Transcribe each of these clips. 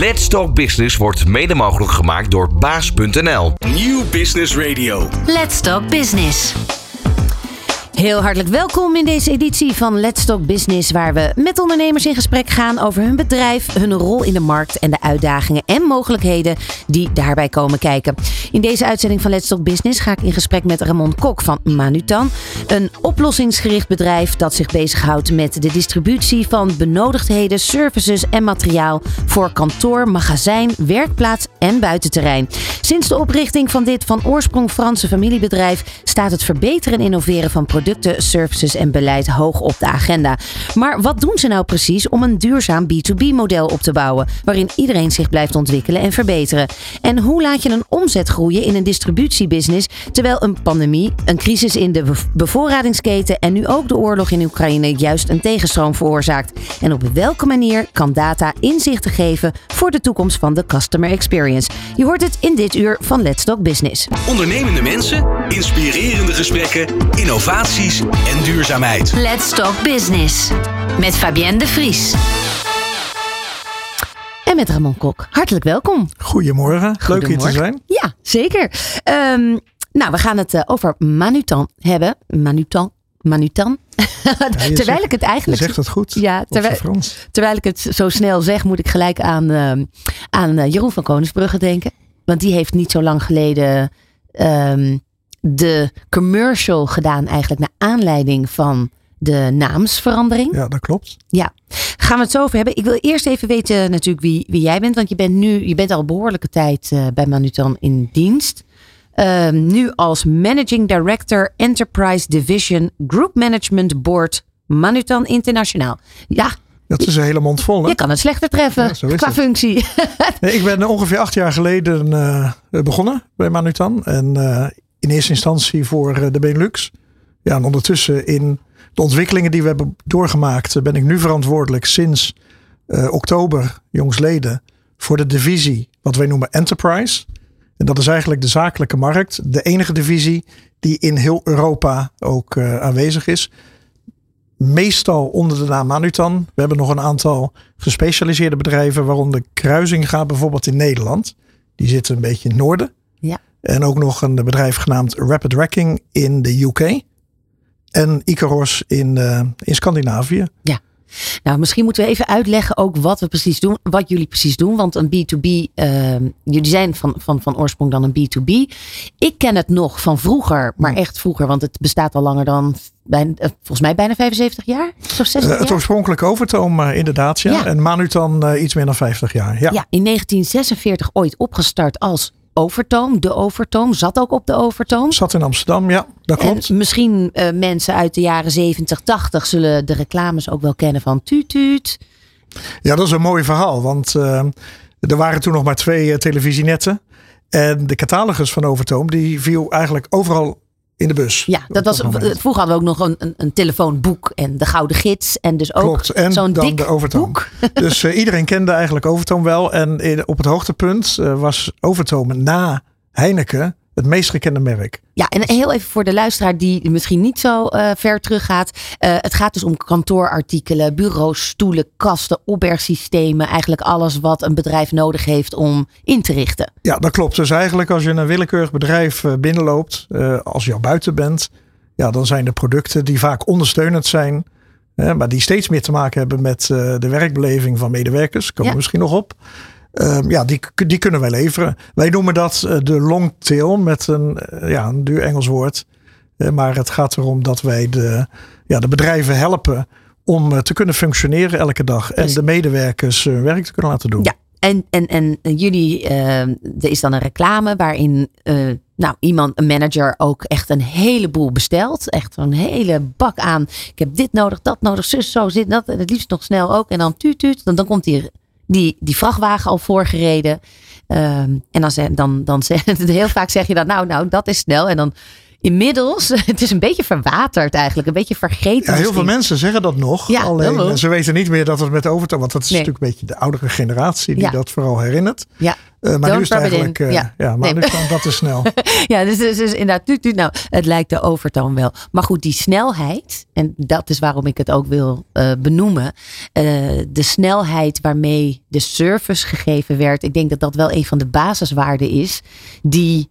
Let's Talk Business wordt mede mogelijk gemaakt door baas.nl. Nieuw Business Radio. Let's Talk Business. Heel hartelijk welkom in deze editie van Let's Talk Business, waar we met ondernemers in gesprek gaan over hun bedrijf, hun rol in de markt en de uitdagingen en mogelijkheden die daarbij komen kijken. In deze uitzending van Let's Talk Business ga ik in gesprek met Ramon Kok van Manutan, een oplossingsgericht bedrijf dat zich bezighoudt met de distributie van benodigdheden, services en materiaal voor kantoor, magazijn, werkplaats en buitenterrein. Sinds de oprichting van dit van oorsprong Franse familiebedrijf staat het verbeteren en innoveren van producten services en beleid hoog op de agenda. Maar wat doen ze nou precies om een duurzaam B2B-model op te bouwen, waarin iedereen zich blijft ontwikkelen en verbeteren? En hoe laat je een omzet in een distributiebusiness, terwijl een pandemie, een crisis in de bevoorradingsketen en nu ook de oorlog in Oekraïne juist een tegenstroom veroorzaakt? En op welke manier kan data inzichten geven voor de toekomst van de customer experience? Je hoort het in dit uur van Let's Talk Business. Ondernemende mensen, inspirerende gesprekken, innovatie en duurzaamheid. Let's Talk Business met Fabienne de Vries. En met Ramon Kok. Hartelijk welkom. Goedemorgen. Leuk hier te zijn. Ja, zeker. Um, nou, we gaan het uh, over Manutan hebben. Manutan. Manutan. terwijl ik het eigenlijk. Je zegt het goed. Ja, terwijl, terwijl ik het zo snel zeg, moet ik gelijk aan, uh, aan uh, Jeroen van Koningsbrugge denken. Want die heeft niet zo lang geleden um, de commercial gedaan eigenlijk naar aanleiding van de naamsverandering. Ja, dat klopt. Ja, gaan we het zo over hebben. Ik wil eerst even weten natuurlijk wie, wie jij bent, want je bent nu, je bent al behoorlijke tijd uh, bij Manutan in dienst. Uh, nu als Managing Director Enterprise Division Group Management Board Manutan Internationaal. Ja, dat is een hele mond vol. Hè? Je kan het slechter treffen ja, qua functie. nee, ik ben ongeveer acht jaar geleden uh, begonnen bij Manutan. En uh, in eerste instantie voor eh, de Benelux. Ja, en ondertussen in de ontwikkelingen die we hebben doorgemaakt, eh, ben ik nu verantwoordelijk sinds uh, oktober, jongsleden, voor de divisie wat wij noemen Enterprise. En dat is eigenlijk de zakelijke markt. De enige divisie die in heel Europa ook uh, aanwezig is. Meestal onder de naam Manutan. We hebben nog een aantal gespecialiseerde bedrijven, waaronder Kruising gaat bijvoorbeeld in Nederland. Die zitten een beetje in het noorden. Ja. En ook nog een bedrijf genaamd Rapid Racking in de UK. En Icaros in, uh, in Scandinavië. Ja. Nou, misschien moeten we even uitleggen ook wat we precies doen, wat jullie precies doen. Want een B2B, uh, ehm, jullie zijn van, van, van oorsprong dan een B2B. Ik ken het nog van vroeger, maar echt vroeger, want het bestaat al langer dan, bijna, eh, volgens mij bijna 75 jaar. Zo 60 jaar? het oorspronkelijke Overtoom, inderdaad, ja. ja. En Manutan iets meer dan 50 jaar. Ja. ja, in 1946 ooit opgestart als Overtoom, de Overtoom, zat ook op de Overtoom. Zat in Amsterdam, ja, dat klopt. En misschien uh, mensen uit de jaren 70, 80 zullen de reclames ook wel kennen van Tuut. Ja, dat is een mooi verhaal, want uh, er waren toen nog maar twee televisienetten. En de catalogus van Overtoom, die viel eigenlijk overal in de bus. Ja, dat was, vroeger hadden we ook nog een, een, een telefoonboek en de Gouden Gids. En dus ook zo'n dik de Overtoom. boek. Dus uh, iedereen kende eigenlijk Overtoom wel. En in, op het hoogtepunt uh, was Overtoom na Heineken het meest gekende merk. Ja, en heel even voor de luisteraar die misschien niet zo uh, ver teruggaat. Uh, het gaat dus om kantoorartikelen, bureaus, stoelen, kasten, opbergsystemen. Eigenlijk alles wat een bedrijf nodig heeft om in te richten. Ja, dat klopt. Dus eigenlijk als je een willekeurig bedrijf uh, binnenloopt, als je al buiten bent. Ja, dan zijn er producten die vaak ondersteunend zijn. maar die steeds meer te maken hebben met de werkbeleving van medewerkers. Komen we misschien nog op. Um, ja, die, die kunnen wij leveren. Wij noemen dat uh, de long tail met een, uh, ja, een duur Engels woord. Uh, maar het gaat erom dat wij de, ja, de bedrijven helpen om te kunnen functioneren elke dag. En de medewerkers hun werk te kunnen laten doen. Ja, en, en, en jullie, er is dan een reclame waarin nou, iemand, een manager, ook echt een heleboel bestelt. Echt een hele bak aan. Ik heb dit nodig, dat nodig, zus, zo zit dat. En het liefst nog snel ook. En dan tuut, tuut. Dan, dan komt die die, die vrachtwagen al voorgereden. Um, en dan, dan, dan, dan heel vaak zeg je dan, nou, nou, dat is snel. En dan inmiddels, het is een beetje verwaterd eigenlijk, een beetje vergeten. Ja, heel veel mensen zeggen dat nog. Ja, alleen ze weten niet meer dat het met overtoom, want dat is natuurlijk een beetje de oudere generatie die dat vooral herinnert. Ja. Uh, maar Don't nu is het eigenlijk, uh, Ja. ja. maar Nee. nu kan dat te snel. Ja, dus, dus, dus inderdaad, tuut, tuut. nou, het lijkt de overtoon wel. Maar goed, die snelheid, en dat is waarom ik het ook wil eh, benoemen. eh, de snelheid waarmee de service gegeven werd. Ik denk dat dat wel een van de basiswaarden is die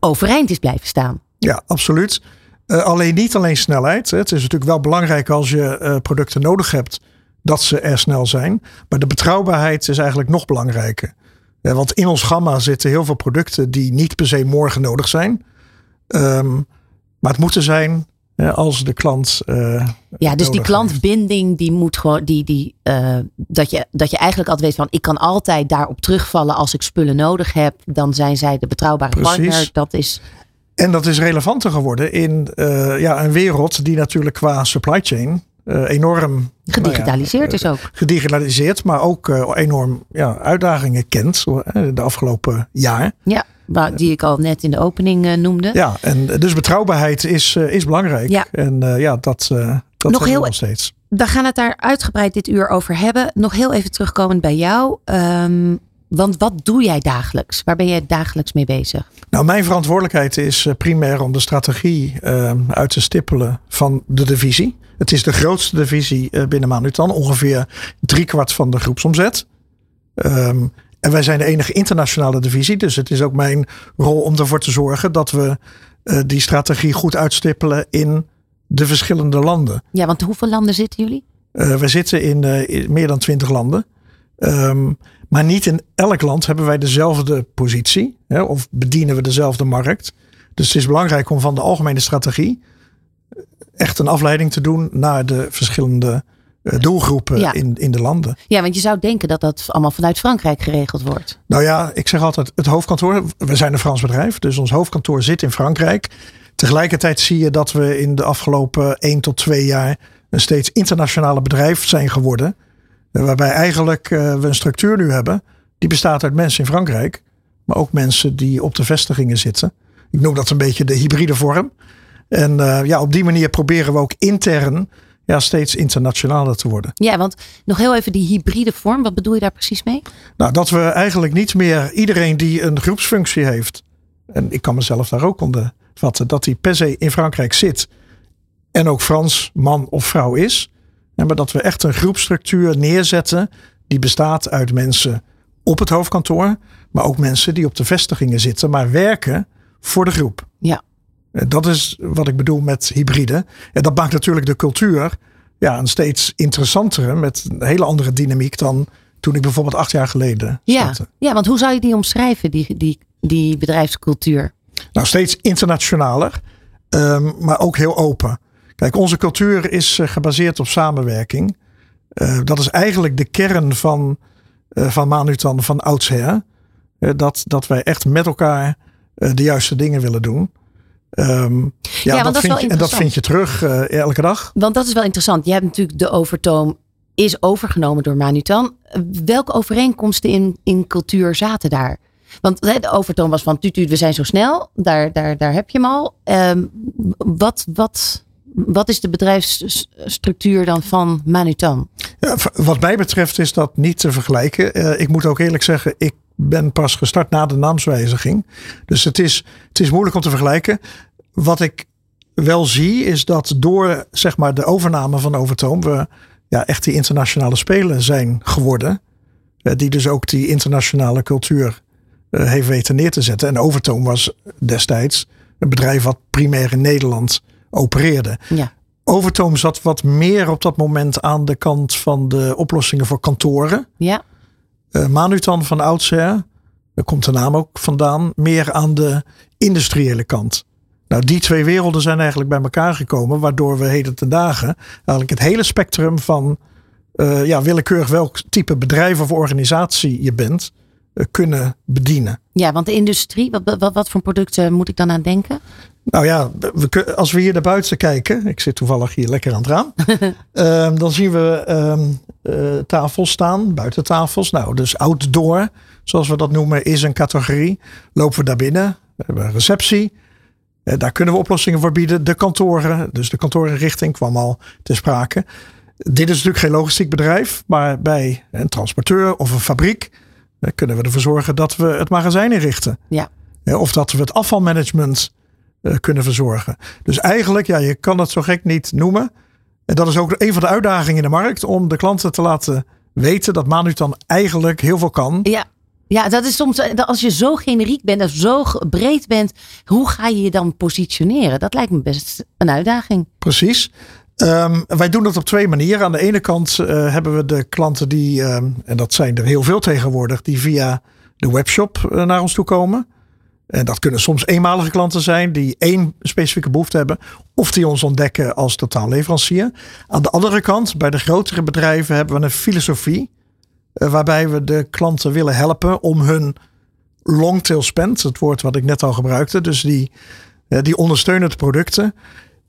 overeind is blijven staan. Ja, absoluut. Eh, alleen niet alleen snelheid. Het is natuurlijk wel belangrijk als je eh, producten nodig hebt dat ze er snel zijn. Maar de betrouwbaarheid is eigenlijk nog belangrijker. Want in ons gamma zitten heel veel producten die niet per se morgen nodig zijn. Ehm, maar het moeten zijn als de klant. eh, Ja, dus die heeft. klantbinding, die moet gewoon, die, die, eh, dat, je, dat je eigenlijk altijd weet van, ik kan altijd daarop terugvallen als ik spullen nodig heb. Dan zijn zij de betrouwbare Precies. partner. Dat is, En dat is relevanter geworden in eh, ja, een wereld die natuurlijk qua supply chain enorm gedigitaliseerd nou ja, is ook. gedigitaliseerd, maar ook eh, enorm ja, uitdagingen kent eh, de afgelopen jaar. Ja, die ik al net in de opening eh, noemde. Ja, en dus betrouwbaarheid is, eh, is belangrijk. Ja. En eh, ja, dat, eh dat Nog heel- nog steeds. We gaan het daar uitgebreid dit uur over hebben. Nog heel even terugkomend bij jou. Ehm, want wat doe jij dagelijks? Waar ben jij dagelijks mee bezig? Nou, mijn verantwoordelijkheid is eh, primair om de strategie eh, uit te stippelen van de divisie. Het is de grootste divisie eh, binnen Manutan, ongeveer driekwart van de groepsomzet. Ehm, en wij zijn de enige internationale divisie, dus het is ook mijn rol om ervoor te zorgen dat we eh, die strategie goed uitstippelen in de verschillende landen. Ja, want hoeveel landen zitten jullie? Eh, we zitten in, in meer dan twintig landen. Ehm, maar niet in elk land hebben wij dezelfde positie. Hè, of bedienen we dezelfde markt. Dus het is belangrijk om van de algemene strategie echt een afleiding te doen naar de verschillende eh, doelgroepen Ja. in, in de landen. Ja, want je zou denken dat dat allemaal vanuit Frankrijk geregeld wordt. Nou ja, ik zeg altijd het hoofdkantoor. We zijn een Frans bedrijf, dus ons hoofdkantoor zit in Frankrijk. Tegelijkertijd zie je dat we in de afgelopen 1 tot 2 jaar een steeds internationaler bedrijf zijn geworden. Eh, Waarbij eigenlijk eh, we een structuur nu hebben die bestaat uit mensen in Frankrijk, maar ook mensen die op de vestigingen zitten. Ik noem dat een beetje de hybride vorm. En eh, ja, op die manier proberen we ook intern ja, steeds internationaler te worden. Ja, want nog heel even die hybride vorm. Wat bedoel je daar precies mee? Nou, dat we eigenlijk niet meer iedereen die een groepsfunctie heeft, en ik kan mezelf daar ook onder vatten, dat die per se in Frankrijk zit en ook Frans man of vrouw is. Maar dat we echt een groepstructuur neerzetten die bestaat uit mensen op het hoofdkantoor, maar ook mensen die op de vestigingen zitten, maar werken voor de groep. Ja. En Dat is wat ik bedoel met hybride. En dat maakt natuurlijk de cultuur ja, een steeds interessantere met een hele andere dynamiek dan toen ik bijvoorbeeld acht jaar geleden Ja, startte. ja want hoe zou je die omschrijven, die, die, die bedrijfscultuur? Nou, steeds internationaler, ehm, maar ook heel open. Kijk, onze cultuur is eh, gebaseerd op samenwerking. Eh, dat is eigenlijk de kern van, eh van Manutan van oudsher. Eh, dat, dat wij echt met elkaar eh, de juiste dingen willen doen. Ehm, ja, want dat vind je, en dat vind je terug eh, elke dag. Want dat is wel interessant. Je hebt natuurlijk de overtoom is overgenomen door Manutan. Welke overeenkomsten in, in cultuur zaten daar? Want de overtoom was van tuut, we zijn zo snel. Daar, daar, daar heb je hem al. Ehm, wat, wat, wat is de bedrijfsstructuur dan van Manutan? Ja, wat mij betreft is dat niet te vergelijken. Eh, ik moet ook eerlijk zeggen, ik ben pas gestart na de naamswijziging. Dus het is, het is moeilijk om te vergelijken. Wat ik wel zie is dat door zeg maar, de overname van Overtoom we ja, echt die internationale speler zijn geworden. Eh, die dus ook die internationale cultuur eh, heeft weten neer te zetten. En Overtoom was destijds een bedrijf wat primair in Nederland opereerde. Ja. Overtoom zat wat meer op dat moment aan de kant van de oplossingen voor kantoren. Ja, Eh, Manutan van oudsher, daar komt de naam ook vandaan, meer aan de industriële kant. Nou, die twee werelden zijn eigenlijk bij elkaar gekomen, waardoor we heden ten dagen eigenlijk het hele spectrum van eh, ja, willekeurig welk type bedrijf of organisatie je bent, eh, kunnen bedienen. ja want de industrie, wat, wat, wat voor producten moet ik dan aan denken? Nou ja, we, als we hier naar buiten kijken, ik zit toevallig hier lekker aan het raam, ehm, dan zien we ehm, eh, tafels staan, buitentafels. Nou, dus outdoor, zoals we dat noemen, is een categorie. Lopen we daar binnen, we hebben een receptie. Eh, daar kunnen we oplossingen voor bieden. De kantoren, dus de kantorenrichting kwam al te sprake. Dit is natuurlijk geen logistiek bedrijf, maar bij een transporteur of een fabriek eh, kunnen we ervoor zorgen dat we het magazijn inrichten. Ja. Of dat we het afvalmanagement kunnen verzorgen. Dus eigenlijk, ja, je kan het zo gek niet noemen. En dat is ook een van de uitdagingen in de markt. Om de klanten te laten weten dat Manutan eigenlijk heel veel kan. Ja. Ja, dat is soms, eh, als je zo generiek bent of zo breed bent, hoe ga je je dan positioneren? Dat lijkt me best een uitdaging. Precies. Ehm, wij doen dat op twee manieren. Aan de ene kant eh, hebben we de klanten die, ehm, en dat zijn er heel veel tegenwoordig, die via de webshop eh, naar ons toe komen. En dat kunnen soms eenmalige klanten zijn die één specifieke behoefte hebben. Of die ons ontdekken als totaalleverancier. Aan de andere kant, bij de grotere bedrijven hebben we een filosofie. eh, waarbij we de klanten willen helpen om hun long tail spend, het woord wat ik net al gebruikte. Dus die, eh, die ondersteunende producten.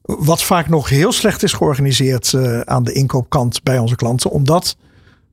Wat vaak nog heel slecht is georganiseerd eh, aan de inkoopkant bij onze klanten. Om dat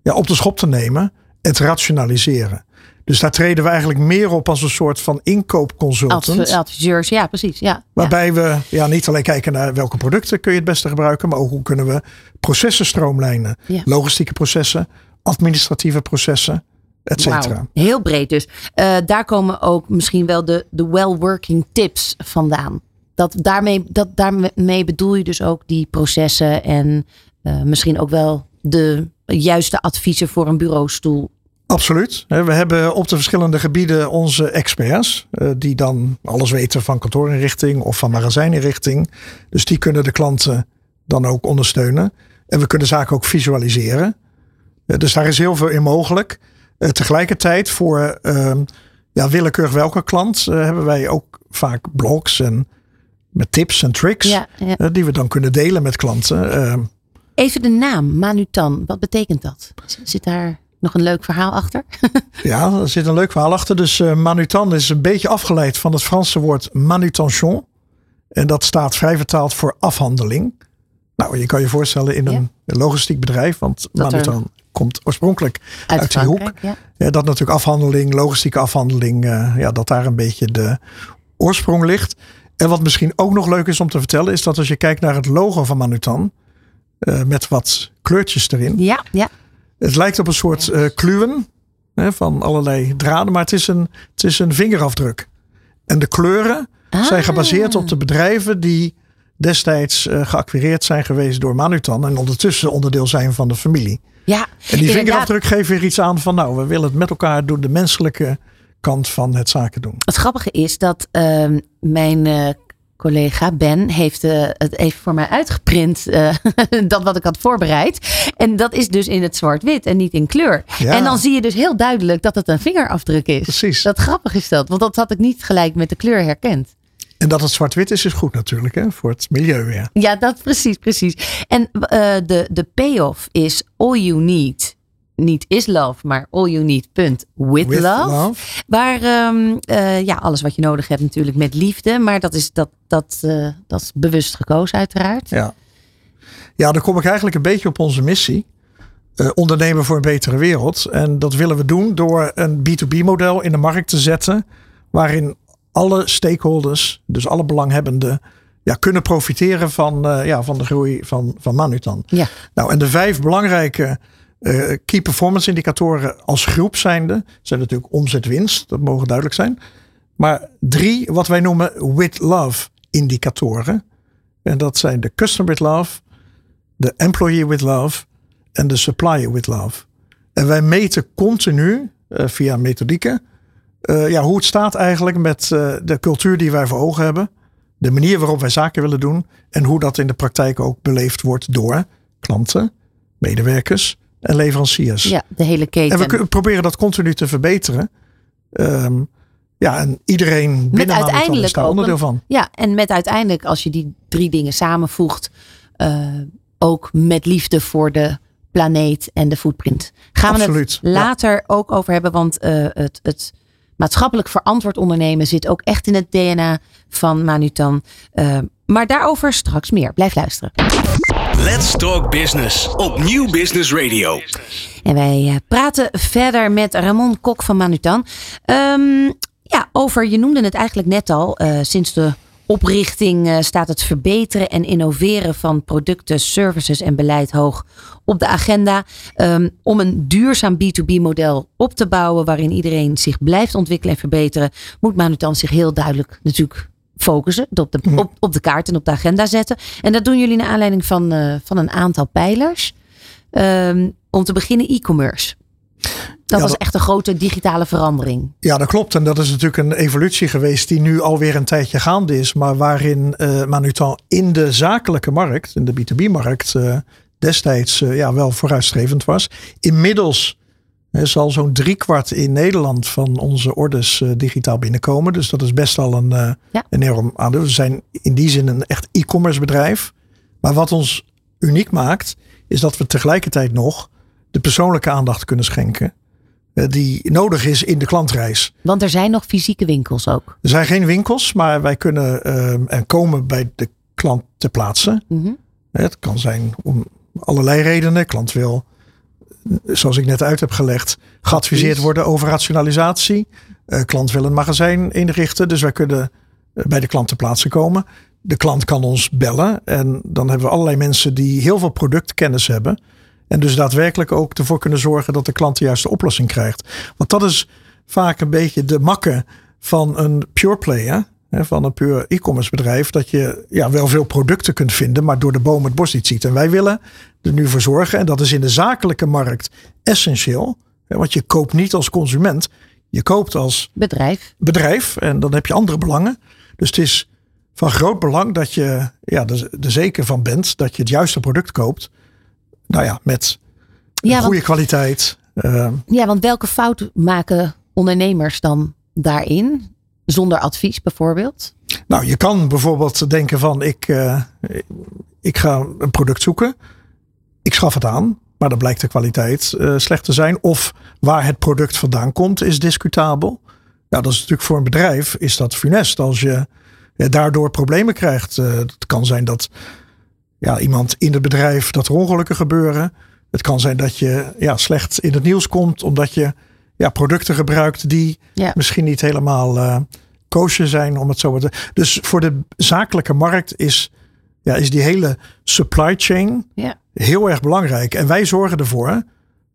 ja, op de schop te nemen en te rationaliseren. Dus daar treden we eigenlijk meer op als een soort van inkoopconsultant. Adv- adviseurs, ja, precies. Ja. Waarbij we ja, niet alleen kijken naar welke producten kun je het beste gebruiken. Maar ook hoe kunnen we processen stroomlijnen. Ja. Logistieke processen, administratieve processen, et cetera. Wauw, heel breed dus. Eh, daar komen ook misschien wel de, de well-working tips vandaan. Dat daarmee, dat, daarmee bedoel je dus ook die processen en eh, misschien ook wel de juiste adviezen voor een bureaustoel. Absoluut. Hè, We hebben op de verschillende gebieden onze experts. eh, Die dan alles weten van kantoorinrichting of van magazijninrichting. Dus die kunnen de klanten dan ook ondersteunen. En we kunnen zaken ook visualiseren. Eh, Dus daar is heel veel in mogelijk. Eh, Tegelijkertijd voor ehm, ja, willekeurig welke klant eh, hebben wij ook vaak blogs en met tips en tricks. Ja, ja. eh, Die we dan kunnen delen met klanten. Ehm, Even de naam, Manutan. Wat betekent dat? Zit daar nog een leuk verhaal achter? Ja, er zit een leuk verhaal achter. Dus eh, manutan is een beetje afgeleid van het Franse woord manutention. En dat staat vrij vertaald voor afhandeling. Nou, je kan je voorstellen in een logistiek bedrijf, want Dat er- manutan komt oorspronkelijk uit, die hoek. Ja, dat natuurlijk afhandeling, logistieke afhandeling, eh, ja, dat daar een beetje de oorsprong ligt. En wat misschien ook nog leuk is om te vertellen, is dat als je kijkt naar het logo van Manutan, eh, met wat kleurtjes erin. ja, ja. Het lijkt op een soort eh kluwen hè, van allerlei draden, maar het is, een, het is een vingerafdruk. En de kleuren zijn Ah. gebaseerd op de bedrijven die destijds eh geacquireerd zijn geweest door Manutan en ondertussen onderdeel zijn van de familie. ja. En die vingerafdruk geeft weer iets aan van nou, we willen het met elkaar doen, de menselijke kant van het zaken doen. Het grappige is dat ehm, mijn eh, collega Ben heeft eh, het even voor mij uitgeprint. eh, dat wat ik had voorbereid. En dat is dus in het zwart-wit en niet in kleur. Ja. En dan zie je dus heel duidelijk dat het een vingerafdruk is. Precies. Dat grappig is dat. Want dat had ik niet gelijk met de kleur herkend. En dat het zwart-wit is, is goed natuurlijk hè, voor het milieu weer. Ja, dat precies, precies. En eh, de, de payoff is all you need. Niet is love, maar all you need. Punt. With, With love. love. Waar ehm, eh, ja, alles wat je nodig hebt natuurlijk met liefde. Maar dat is, dat, dat, eh, dat is bewust gekozen uiteraard. Ja. ja, dan kom ik eigenlijk een beetje op onze missie. Eh, ondernemen voor een betere wereld. En dat willen we doen door een B2B model in de markt te zetten. Waarin alle stakeholders, dus alle belanghebbenden, ja, kunnen profiteren van, ja, van de groei van, van Manutan. Ja. Nou, en de vijf belangrijke eh, key performance indicatoren als groep zijnde zijn natuurlijk omzet winst. Dat mogen duidelijk zijn. Maar drie wat wij noemen with love indicatoren. En dat zijn de customer with love, de employee with love en de supplier with love. En wij meten continu eh, via methodieken eh, ja, hoe het staat eigenlijk met de cultuur die wij voor ogen hebben. De manier waarop wij zaken willen doen. En hoe dat in de praktijk ook beleefd wordt door klanten, medewerkers en leveranciers. Ja, de hele keten. En we proberen dat continu te verbeteren. Ehm, ja, en iedereen binnen Manutan is uiteindelijk daar onderdeel van. Ja, en met uiteindelijk als je die drie dingen samenvoegt. eh, ook met liefde voor de planeet en de footprint. Gaan we het ja. later ook over hebben. Want eh, het, het maatschappelijk verantwoord ondernemen zit ook echt in het DNA van Manutan. Eh, maar daarover straks meer. Blijf luisteren. Let's Talk Business op Nieuw Business Radio. En wij eh, praten verder met Ramon Kok van Manutan. Ehm, ja, over, je noemde het eigenlijk net al, eh, sinds de oprichting eh, staat het verbeteren en innoveren van producten, services en beleid hoog op de agenda. Um, om een duurzaam B2B-model op te bouwen waarin iedereen zich blijft ontwikkelen en verbeteren, moet Manutan zich heel duidelijk natuurlijk focussen, op de, op, op de kaart en op de agenda zetten. En dat doen jullie naar aanleiding van, uh, van een aantal pijlers. Um, om te beginnen e-commerce. Dat was echt een grote digitale verandering. Ja, dat klopt. En dat is natuurlijk een evolutie geweest die nu alweer een tijdje gaande is. Maar waarin uh, Manutan in de zakelijke markt, in de B2B-markt, uh, destijds uh, ja, wel vooruitstrevend was. Inmiddels zal zo'n driekwart in Nederland van onze orders digitaal binnenkomen. Dus dat is best al een, ja. enorm aandeel. We zijn in die zin een echt e-commerce bedrijf. Maar wat ons uniek maakt, is dat we tegelijkertijd nog de persoonlijke aandacht kunnen schenken. Eh, die nodig is in de klantreis. Want er zijn nog fysieke winkels ook. Er zijn geen winkels, maar wij kunnen en komen bij de klant ter plaatse. Mm -hmm. Het kan zijn om allerlei redenen. De klant wil, zoals ik net uit heb gelegd, geadviseerd worden over rationalisatie. Uh, klant wil een magazijn inrichten, dus wij kunnen bij de klant ter plaatse komen. De klant kan ons bellen en dan hebben we allerlei mensen die heel veel productkennis hebben. En dus daadwerkelijk ook ervoor kunnen zorgen dat de klant de juiste oplossing krijgt. Want dat is vaak een beetje de makke van een pure player. Van een puur e-commerce bedrijf. Dat je ja, wel veel producten kunt vinden, maar door de boom het bos niet ziet. En wij willen er nu voor zorgen. En dat is in de zakelijke markt essentieel. Want je koopt niet als consument. Je koopt als bedrijf. bedrijf. En dan heb je andere belangen. Dus het is van groot belang dat je ja, er, er zeker van bent dat je het juiste product koopt nou ja, met ja, goede kwaliteit. Uh, ja, want welke fout maken ondernemers dan daarin? Zonder advies bijvoorbeeld? Nou, je kan bijvoorbeeld denken van ik, uh, ik ga een product zoeken. Ik schaf het aan, maar dan blijkt de kwaliteit uh, slecht te zijn. Of waar het product vandaan komt is discutabel. Nou, dat is natuurlijk voor een bedrijf is dat funest als je daardoor problemen krijgt. het kan zijn dat ja, iemand in het bedrijf dat er ongelukken gebeuren. Het kan zijn dat je ja, slecht in het nieuws komt omdat je ja, producten gebruikt die misschien niet helemaal uh, zijn, om het zo te Dus voor de zakelijke markt is, ja, is die hele supply chain ja. heel erg belangrijk. En wij zorgen ervoor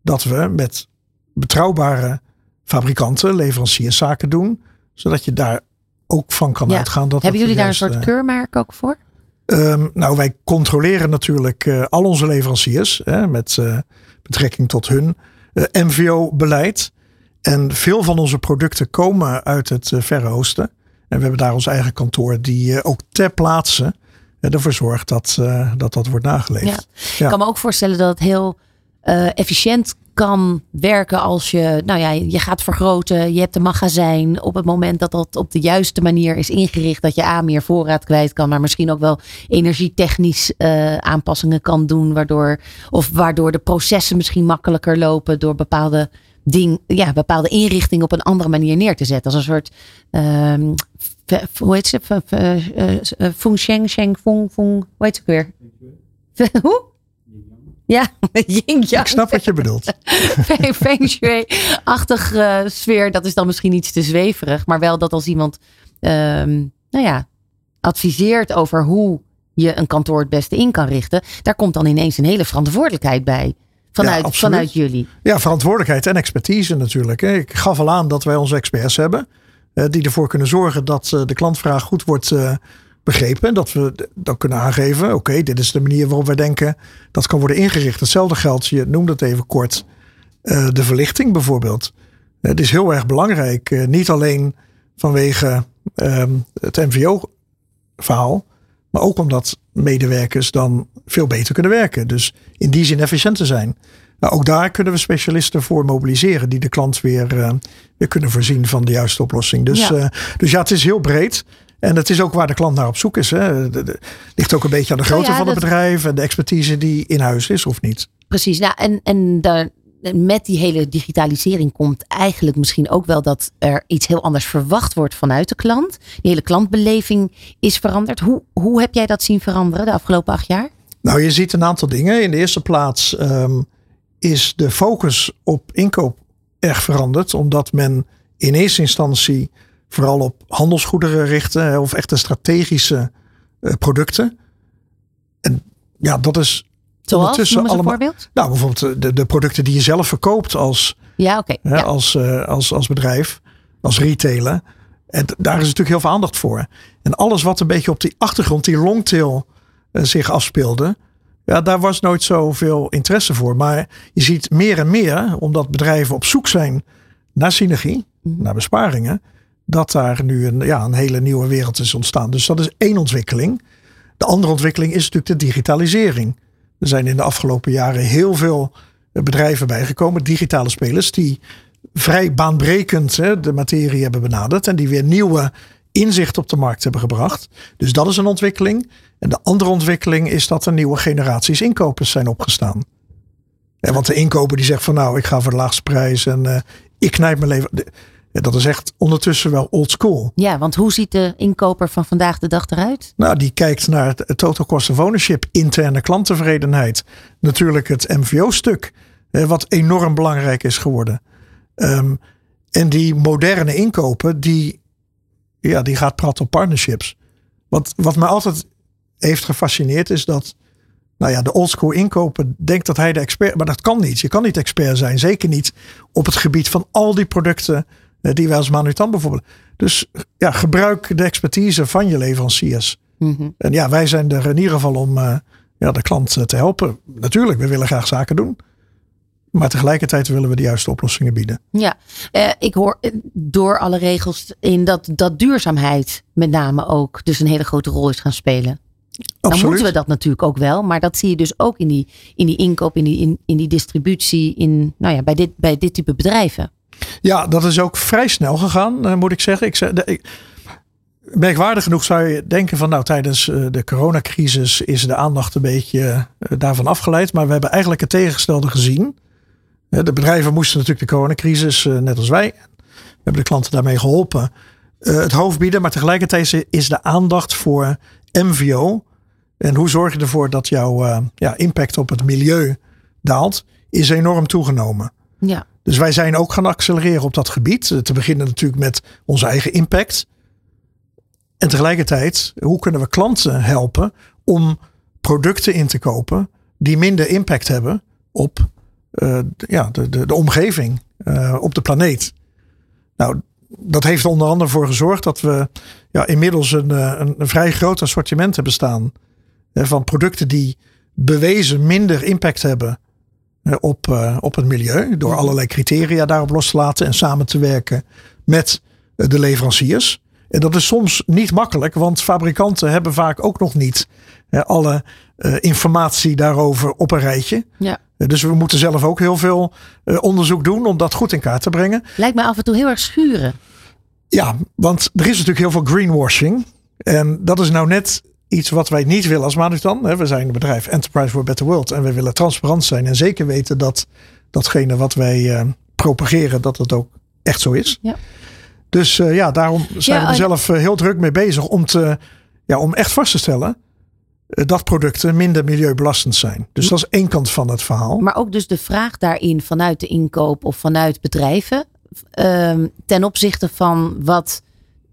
dat we met betrouwbare fabrikanten, leveranciers zaken doen, zodat je daar ook van kan uitgaan. Dat Hebben jullie daar een soort keurmerk ook voor? Um, nou, wij controleren natuurlijk uh, al onze leveranciers hè, met uh, betrekking tot hun uh, eh, MVO-beleid. En veel van onze producten komen uit het Verre Oosten. En we hebben daar ons eigen kantoor die ook ter plaatse ervoor zorgt dat, dat dat wordt nageleefd. Ja. Ja. Ik kan me ook voorstellen dat het heel efficiënt kan werken als je, nou ja, je gaat vergroten. Je hebt een magazijn. Op het moment dat dat op de juiste manier is ingericht. Dat je A, meer voorraad kwijt kan. Maar misschien ook wel energietechnisch uh, aanpassingen kan doen. Waardoor, of waardoor de processen misschien makkelijker lopen. Door bepaalde ding, ja, bepaalde inrichtingen op een andere manier neer te zetten. Als een soort, um, hoe heet ze? Feng Sheng, Sheng, Feng, Feng, hoe heet het weer? Hoe? Ja, yin Ik snap wat je bedoelt. Feng shui-achtig uh, sfeer, dat is dan misschien iets te zweverig. Maar wel dat als iemand, um, nou ja, adviseert over hoe je een kantoor het beste in kan richten. Daar komt dan ineens een hele verantwoordelijkheid bij. Vanuit, vanuit jullie. Ja, verantwoordelijkheid en expertise natuurlijk. Ik gaf al aan dat wij onze experts hebben. Eh, die ervoor kunnen zorgen dat eh, de klantvraag goed wordt begrepen. Dat we dan kunnen aangeven, oké, dit is de manier waarop wij denken dat kan worden ingericht. Hetzelfde geldt, je noemde het even kort, de verlichting bijvoorbeeld. Het is heel erg belangrijk, niet alleen vanwege uh, het MVO-verhaal, maar ook omdat medewerkers dan veel beter kunnen werken. Dus in die zin efficiënter zijn. Nou, ook daar kunnen we specialisten voor mobiliseren die de klant weer, uh, weer kunnen voorzien van de juiste oplossing. Dus ja. dus ja, het is heel breed. En dat is ook waar de klant naar op zoek is. Hè. ligt ook een beetje aan de grootte oh van het bedrijf en de expertise die in huis is of niet. Precies. Nou, en, en daar, met die hele digitalisering komt eigenlijk misschien ook wel dat er iets heel anders verwacht wordt vanuit de klant. Die hele klantbeleving is veranderd. Hoe, hoe heb jij dat zien veranderen de afgelopen acht jaar? Nou, je ziet een aantal dingen. In de eerste plaats um, is de focus op inkoop erg veranderd, omdat men in eerste instantie vooral op handelsgoederen richten hè, of echte strategische eh, producten. En ja, dat is Zoals, ondertussen eens een allemaal. voorbeeld? Nou, bijvoorbeeld de, de producten die je zelf verkoopt als, Ja, oké. Ja. als, eh, als, als bedrijf, als retailer. En daar is natuurlijk heel veel aandacht voor. En alles wat een beetje op die achtergrond, die longtail, eh, zich afspeelde. Ja, daar was nooit zoveel interesse voor. Maar je ziet meer en meer, omdat bedrijven op zoek zijn naar synergie, naar besparingen, dat daar nu een, ja, een hele nieuwe wereld is ontstaan. Dus dat is één ontwikkeling. De andere ontwikkeling is natuurlijk de digitalisering. Er zijn in de afgelopen jaren heel veel bedrijven bijgekomen, digitale spelers, die vrij baanbrekend hè, de materie hebben benaderd en die weer nieuwe inzicht op de markt hebben gebracht. Dus dat is een ontwikkeling. En de andere ontwikkeling is dat er nieuwe generaties inkopers zijn opgestaan. En want de inkoper die zegt van nou, ik ga voor de laagste prijs en eh, ik knijp mijn leven. Dat is echt ondertussen wel old school. ja, want hoe ziet de inkoper van vandaag de dag eruit? Nou, die kijkt naar het total cost of ownership, interne klanttevredenheid. Natuurlijk het MVO-stuk, wat enorm belangrijk is geworden. Ehm, en die moderne inkopen, die, ja, die gaat praten op partnerships. Wat, wat mij altijd heeft gefascineerd is dat nou ja, de oldschool inkoper denkt dat hij de expert... Maar dat kan niet. Je kan niet expert zijn. Zeker niet op het gebied van al die producten eh, die wij als Manutan bijvoorbeeld... Dus ja, gebruik de expertise van je leveranciers. Mhm. En ja, wij zijn er in ieder geval om eh, ja, de klant eh, te helpen. Natuurlijk, we willen graag zaken doen. Maar tegelijkertijd willen we de juiste oplossingen bieden. Ja, eh, ik hoor door alle regels in dat, dat duurzaamheid met name ook dus een hele grote rol is gaan spelen. Dan moeten we dat natuurlijk ook wel, maar dat zie je dus ook in die, in die inkoop, in die, in, in die distributie, in, nou ja, bij, dit, bij dit type bedrijven. Ja, dat is ook vrij snel gegaan, eh, moet ik zeggen. Ik, de- ik, merkwaardig genoeg zou je denken van nou tijdens eh, de coronacrisis is de aandacht een beetje eh, daarvan afgeleid. Maar we hebben eigenlijk het tegengestelde gezien. De bedrijven moesten natuurlijk de coronacrisis, net als wij. We hebben de klanten daarmee geholpen. eh, het hoofd bieden, maar tegelijkertijd is de aandacht voor MVO. En hoe zorg je ervoor dat jouw eh, ja, impact op het milieu daalt, is enorm toegenomen. Ja, Dus wij zijn ook gaan accelereren op dat gebied. Eh, Te beginnen natuurlijk met onze eigen impact. En tegelijkertijd, hoe kunnen we klanten helpen om producten in te kopen die minder impact hebben op eh, de- ja, de, de, de omgeving, op de planeet. Nou, dat heeft er onder andere voor gezorgd dat we ja, inmiddels een, eh, een, een vrij groot assortiment hebben staan. van producten die bewezen minder impact hebben op, eh, op het milieu. Door allerlei criteria daarop los te laten en samen te werken met eh, de leveranciers. En dat is soms niet makkelijk, want fabrikanten hebben vaak ook nog niet alle eh, informatie daarover op een rijtje. ja. Eh, dus we moeten zelf ook heel veel eh, onderzoek doen om dat goed in kaart te brengen. Lijkt me af en toe heel erg schuren. Ja, want er is natuurlijk heel veel greenwashing. En dat is nou net iets wat wij niet willen als Manutan. We zijn een bedrijf Enterprise for a Better World. En we willen transparant zijn. En zeker weten dat datgene wat wij propageren, dat het ook echt zo is. Ja. Dus ja, daarom zijn Ja, we er zelf heel druk mee bezig. Om, te, ja, om echt vast te stellen dat producten minder milieubelastend zijn. Dus dat is één kant van het verhaal. Maar ook dus de vraag daarin vanuit de inkoop of vanuit bedrijven. ehm, ten opzichte van wat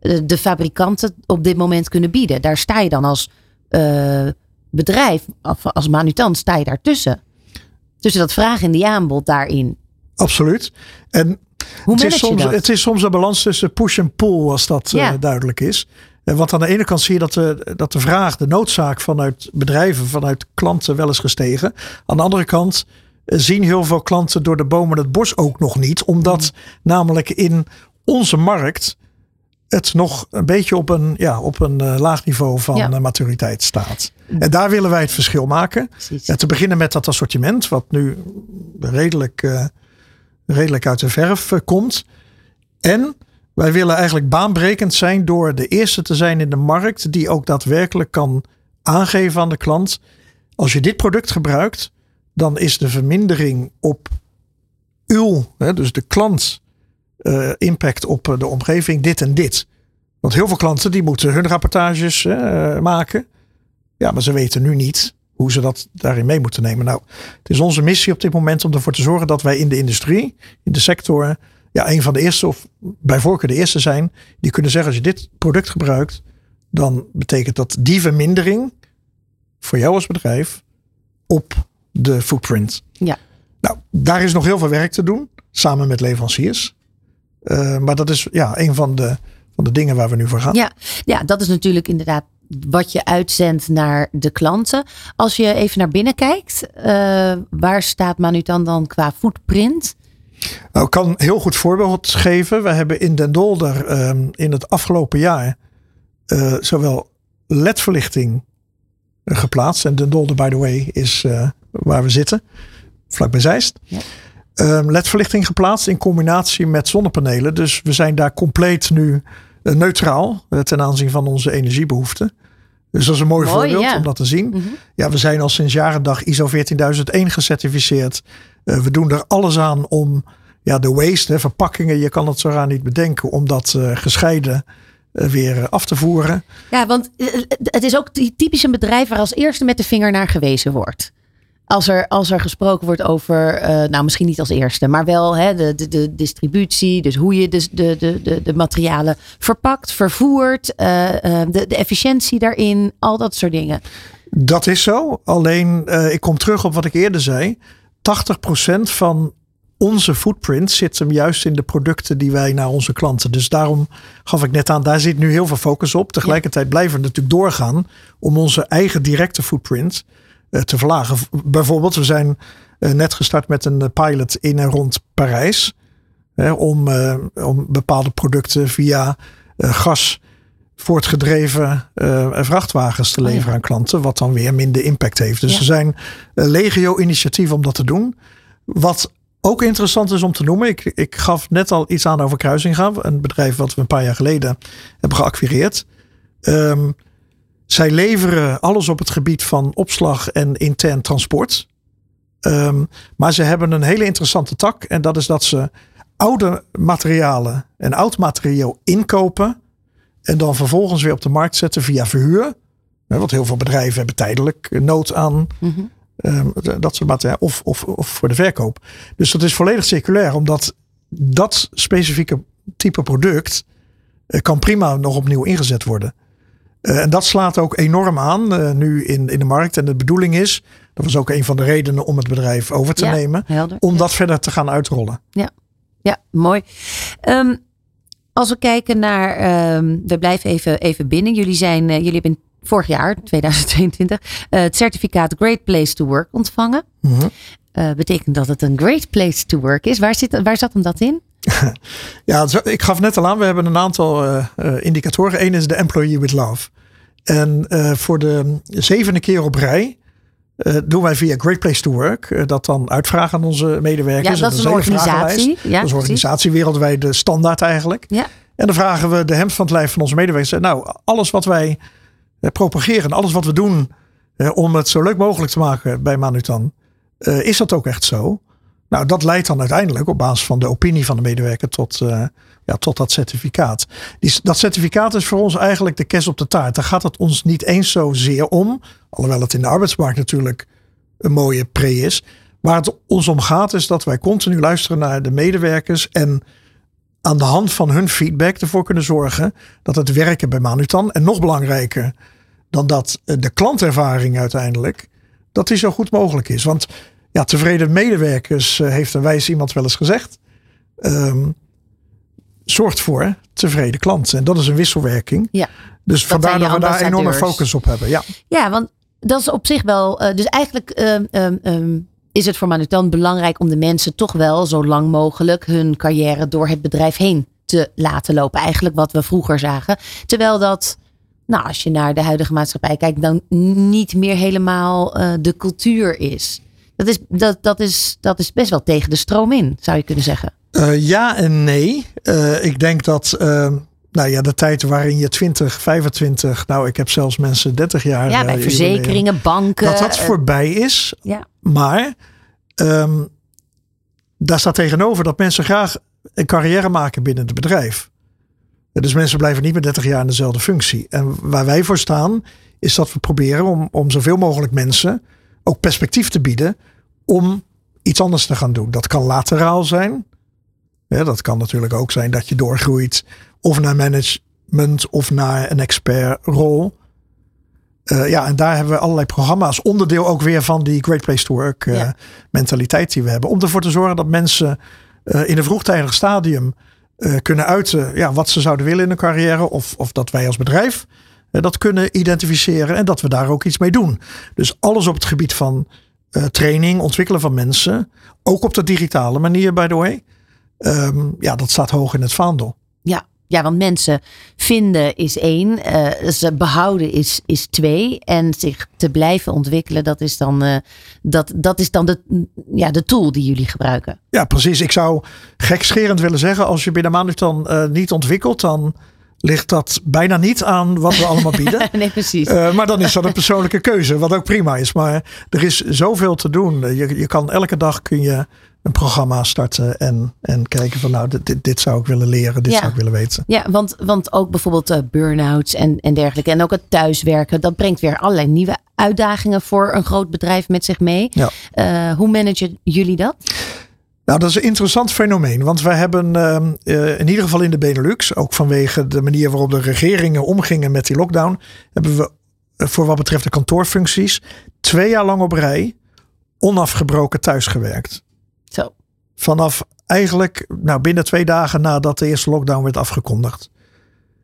eh, de fabrikanten op dit moment kunnen bieden. Daar sta je dan als eh, bedrijf, of als manutant, sta je daartussen. Tussen dat vraag en die aanbod daarin. Absoluut. En Hoe het, is soms, het is soms een balans tussen push en pull, als dat Ja. eh, duidelijk is. Eh, Want aan de ene kant zie je dat de, dat de vraag, de noodzaak vanuit bedrijven, vanuit klanten wel is gestegen. Aan de andere kant eh, zien heel veel klanten door de bomen het bos ook nog niet. Omdat Mm. namelijk in onze markt het nog een beetje op een, ja, op een eh, laag niveau van Ja. maturiteit staat. En daar willen wij het verschil maken. Precies. Te beginnen met dat assortiment, wat nu redelijk, redelijk uit de verf komt. En wij willen eigenlijk baanbrekend zijn door de eerste te zijn in de markt die ook daadwerkelijk kan aangeven aan de klant. Als je dit product gebruikt, dan is de vermindering op uw, dus de klant, eh, impact op eh, de omgeving dit en dit. Want heel veel klanten die moeten hun rapportages eh, maken. Ja, maar ze weten nu niet hoe ze dat daarin mee moeten nemen. Nou, het is onze missie op dit moment om ervoor te zorgen dat wij in de industrie, in de sector, ja, een van de eerste, of bij voorkeur de eerste zijn, die kunnen zeggen: als je dit product gebruikt, dan betekent dat die vermindering voor jou als bedrijf op de footprint. Ja. Nou, daar is nog heel veel werk te doen, samen met leveranciers. Uh, maar dat is ja, een van de, van de dingen waar we nu voor gaan. Ja, ja, dat is natuurlijk inderdaad wat je uitzendt naar de klanten. Als je even naar binnen kijkt, uh, waar staat Manutan dan qua footprint? Nou, ik kan een heel goed voorbeeld geven. We hebben in Den Dolder um, in het afgelopen jaar uh, zowel ledverlichting geplaatst. En Den Dolder, by the way, is uh, waar we zitten, vlakbij Zeist. Ja. Um, ledverlichting geplaatst in combinatie met zonnepanelen. Dus we zijn daar compleet nu uh, neutraal ten aanzien van onze energiebehoeften. Dus dat is een mooi, mooi voorbeeld ja. om dat te zien. Mm -hmm. Ja, we zijn al sinds jaren dag ISO 14001 gecertificeerd. Uh, we doen er alles aan om ja, de waste, hè, verpakkingen, je kan het zo raar niet bedenken, om dat uh, gescheiden uh, weer af te voeren. Ja, want het is ook typisch een bedrijf waar als eerste met de vinger naar gewezen wordt. Als er, als er gesproken wordt over, uh, nou misschien niet als eerste, maar wel hè, de, de, de distributie, dus hoe je de, de, de, de materialen verpakt, vervoert, de, de efficiëntie daarin, al dat soort dingen. Dat is zo. Alleen, ik kom terug op wat ik eerder zei. 80% van onze footprint zit hem juist in de producten die wij naar onze klanten. Dus daarom gaf ik net aan, daar zit nu heel veel focus op. Tegelijkertijd blijven we natuurlijk doorgaan om onze eigen directe footprint uh, te verlagen. Bijvoorbeeld, we zijn uh, net gestart met een pilot in en rond Parijs. Hè, om, om bepaalde producten via gas voortgedreven vrachtwagens te leveren oh ja. aan klanten. Wat dan weer minder impact heeft. Dus ja. er zijn legio initiatieven om dat te doen. Wat ook interessant is om te noemen. Ik, ik gaf net al iets aan over Kruisinga. Een bedrijf wat we een paar jaar geleden hebben geacquireerd. Um, zij leveren alles op het gebied van opslag en intern transport. Um, maar ze hebben een hele interessante tak. En dat is dat ze oude materialen en oud materiaal inkopen. En dan vervolgens weer op de markt zetten via verhuur. Want heel veel bedrijven hebben tijdelijk nood aan mm -hmm. um, dat soort materiaal. Of, of, of voor de verkoop. Dus dat is volledig circulair. Omdat dat specifieke type product uh, kan prima nog opnieuw ingezet worden. Uh, en dat slaat ook enorm aan uh, nu in, in de markt. En de bedoeling is, dat was ook een van de redenen om het bedrijf over te ja, nemen, helder, om ja. dat verder te gaan uitrollen. Ja, ja mooi. Um, als we kijken naar, um, we blijven even, even binnen. Jullie, zijn, uh, jullie hebben vorig jaar, 2022, het certificaat Great Place to Work ontvangen. Mm -hmm. betekent dat het een great place to work is. Waar, zit, waar zat hem dat in? ja, ik gaf net al aan, we hebben een aantal uh, indicatoren. Eén is de Employee with Love. En uh, voor de zevende keer op rij doen wij via Great Place to Work dat dan uitvragen aan onze medewerkers. Ja, dat is een organisatie. Ja, dat is een organisatie wereldwijd de standaard eigenlijk. Ja. En dan vragen we de hemd van het lijf van onze medewerkers. Nou, alles wat wij propageren, alles wat we doen om het zo leuk mogelijk te maken bij Manutan, is dat ook echt zo? Nou, dat leidt dan uiteindelijk op basis van de opinie van de medewerker tot, ja, tot dat certificaat. Die, dat certificaat is voor ons eigenlijk de kes op de taart. Daar gaat het ons niet eens zozeer om. Alhoewel het in de arbeidsmarkt natuurlijk een mooie pre is. Waar het ons om gaat is dat wij continu luisteren naar de medewerkers. En aan de hand van hun feedback ervoor kunnen zorgen dat het werken bij Manutan. En nog belangrijker dan dat de klantervaring uiteindelijk. Dat die zo goed mogelijk is. Want ja, tevreden medewerkers, uh, heeft een wijs iemand wel eens gezegd, um, zorgt voor tevreden klanten. En dat is een wisselwerking. Ja, dus vandaar dat we daar enorme focus op hebben. Ja, ja want dat is op zich wel. Uh, dus eigenlijk um, um, is het voor Manutan belangrijk om de mensen toch wel zo lang mogelijk hun carrière door het bedrijf heen te laten lopen. Eigenlijk wat we vroeger zagen. Terwijl dat. Nou, als je naar de huidige maatschappij kijkt, dan niet meer helemaal uh, de cultuur is. Dat is, dat, dat, is, dat is best wel tegen de stroom in, zou je kunnen zeggen. Uh, ja en nee. Uh, ik denk dat uh, nou ja, de tijd waarin je 20, 25, nou ik heb zelfs mensen 30 jaar. Ja, bij verzekeringen, banken. Dat dat voorbij is. Ja. Maar um, daar staat tegenover dat mensen graag een carrière maken binnen het bedrijf. Dus mensen blijven niet meer 30 jaar in dezelfde functie. En waar wij voor staan, is dat we proberen om, om zoveel mogelijk mensen ook perspectief te bieden om iets anders te gaan doen. Dat kan lateraal zijn. Ja, dat kan natuurlijk ook zijn dat je doorgroeit of naar management of naar een expertrol. Uh, ja, en daar hebben we allerlei programma's, onderdeel ook weer van die Great Place to Work uh, ja. mentaliteit die we hebben. Om ervoor te zorgen dat mensen uh, in een vroegtijdig stadium kunnen uiten ja, wat ze zouden willen in een carrière. Of, of dat wij als bedrijf dat kunnen identificeren en dat we daar ook iets mee doen. Dus alles op het gebied van training, ontwikkelen van mensen. Ook op de digitale manier, by the way. Um, ja, dat staat hoog in het vaandel. Ja, ja, want mensen vinden is één, uh, ze behouden is, is twee. En zich te blijven ontwikkelen, dat is dan, uh, dat, dat is dan de, ja, de tool die jullie gebruiken. Ja, precies. Ik zou gekscherend willen zeggen, als je binnen maand dan uh, niet ontwikkelt, dan ligt dat bijna niet aan wat we allemaal bieden. nee, precies. Uh, maar dan is dat een persoonlijke keuze, wat ook prima is. Maar er is zoveel te doen. Je, je kan elke dag kun je een programma starten en, en kijken van nou, dit, dit zou ik willen leren, dit Ja. zou ik willen weten. Ja, want, want ook bijvoorbeeld uh, burn-outs en, en dergelijke. En ook het thuiswerken. Dat brengt weer allerlei nieuwe uitdagingen voor een groot bedrijf met zich mee. Ja. Uh, hoe managen jullie dat? Nou, dat is een interessant fenomeen. Want wij hebben uh, in ieder geval in de Benelux, ook vanwege de manier waarop de regeringen omgingen met die lockdown, hebben we voor wat betreft de kantoorfuncties twee jaar lang op rij onafgebroken thuisgewerkt. Zo. Vanaf eigenlijk nou, binnen twee dagen nadat de eerste lockdown werd afgekondigd.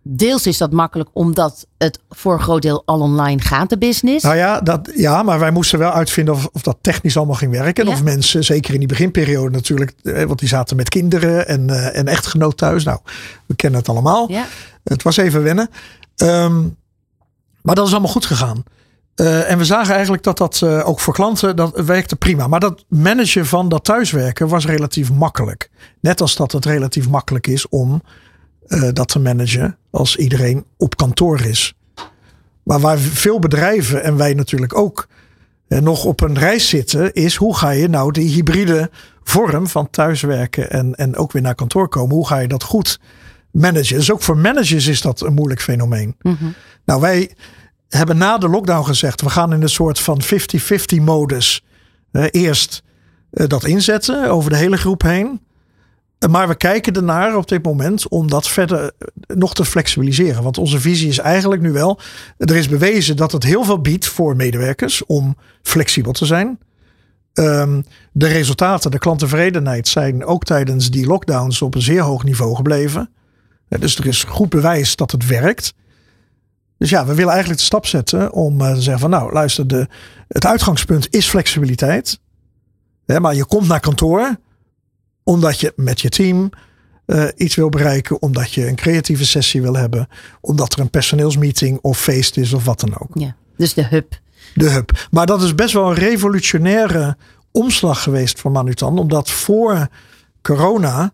Deels is dat makkelijk omdat het voor een groot deel al online gaat, de business. Nou ja, dat, ja maar wij moesten wel uitvinden of, of dat technisch allemaal ging werken. En Ja. of mensen, zeker in die beginperiode natuurlijk, eh, want die zaten met kinderen en, uh, en echtgenoot thuis. Nou, we kennen het allemaal. Ja. Het was even wennen. Um, maar dat is allemaal goed gegaan. Uh, en we zagen eigenlijk dat dat uh, ook voor klanten, dat werkte prima. Maar dat managen van dat thuiswerken was relatief makkelijk. Net als dat het relatief makkelijk is om uh, dat te managen als iedereen op kantoor is. Maar waar veel bedrijven en wij natuurlijk ook eh, nog op een reis zitten, is hoe ga je nou die hybride vorm van thuiswerken en, en ook weer naar kantoor komen, hoe ga je dat goed managen? Dus ook voor managers is dat een moeilijk fenomeen. Mm -hmm. Nou, wij hebben na de lockdown gezegd, we gaan in een soort van 50-50 modus uh, eerst uh, dat inzetten over de hele groep heen. Maar we kijken ernaar op dit moment om dat verder nog te flexibiliseren. Want onze visie is eigenlijk nu wel. Er is bewezen dat het heel veel biedt voor medewerkers om flexibel te zijn. Um, de resultaten, de klanttevredenheid zijn ook tijdens die lockdowns op een zeer hoog niveau gebleven. Dus er is goed bewijs dat het werkt. Dus ja, we willen eigenlijk de stap zetten om uh, te zeggen van nou luister, de, het uitgangspunt is flexibiliteit. Maar je komt naar kantoor omdat je met je team uh, iets wil bereiken, omdat je een creatieve sessie wil hebben, omdat er een personeelsmeeting of feest is of wat dan ook. Ja, dus de hub. De hub. Maar dat is best wel een revolutionaire omslag geweest voor Manutan, omdat voor corona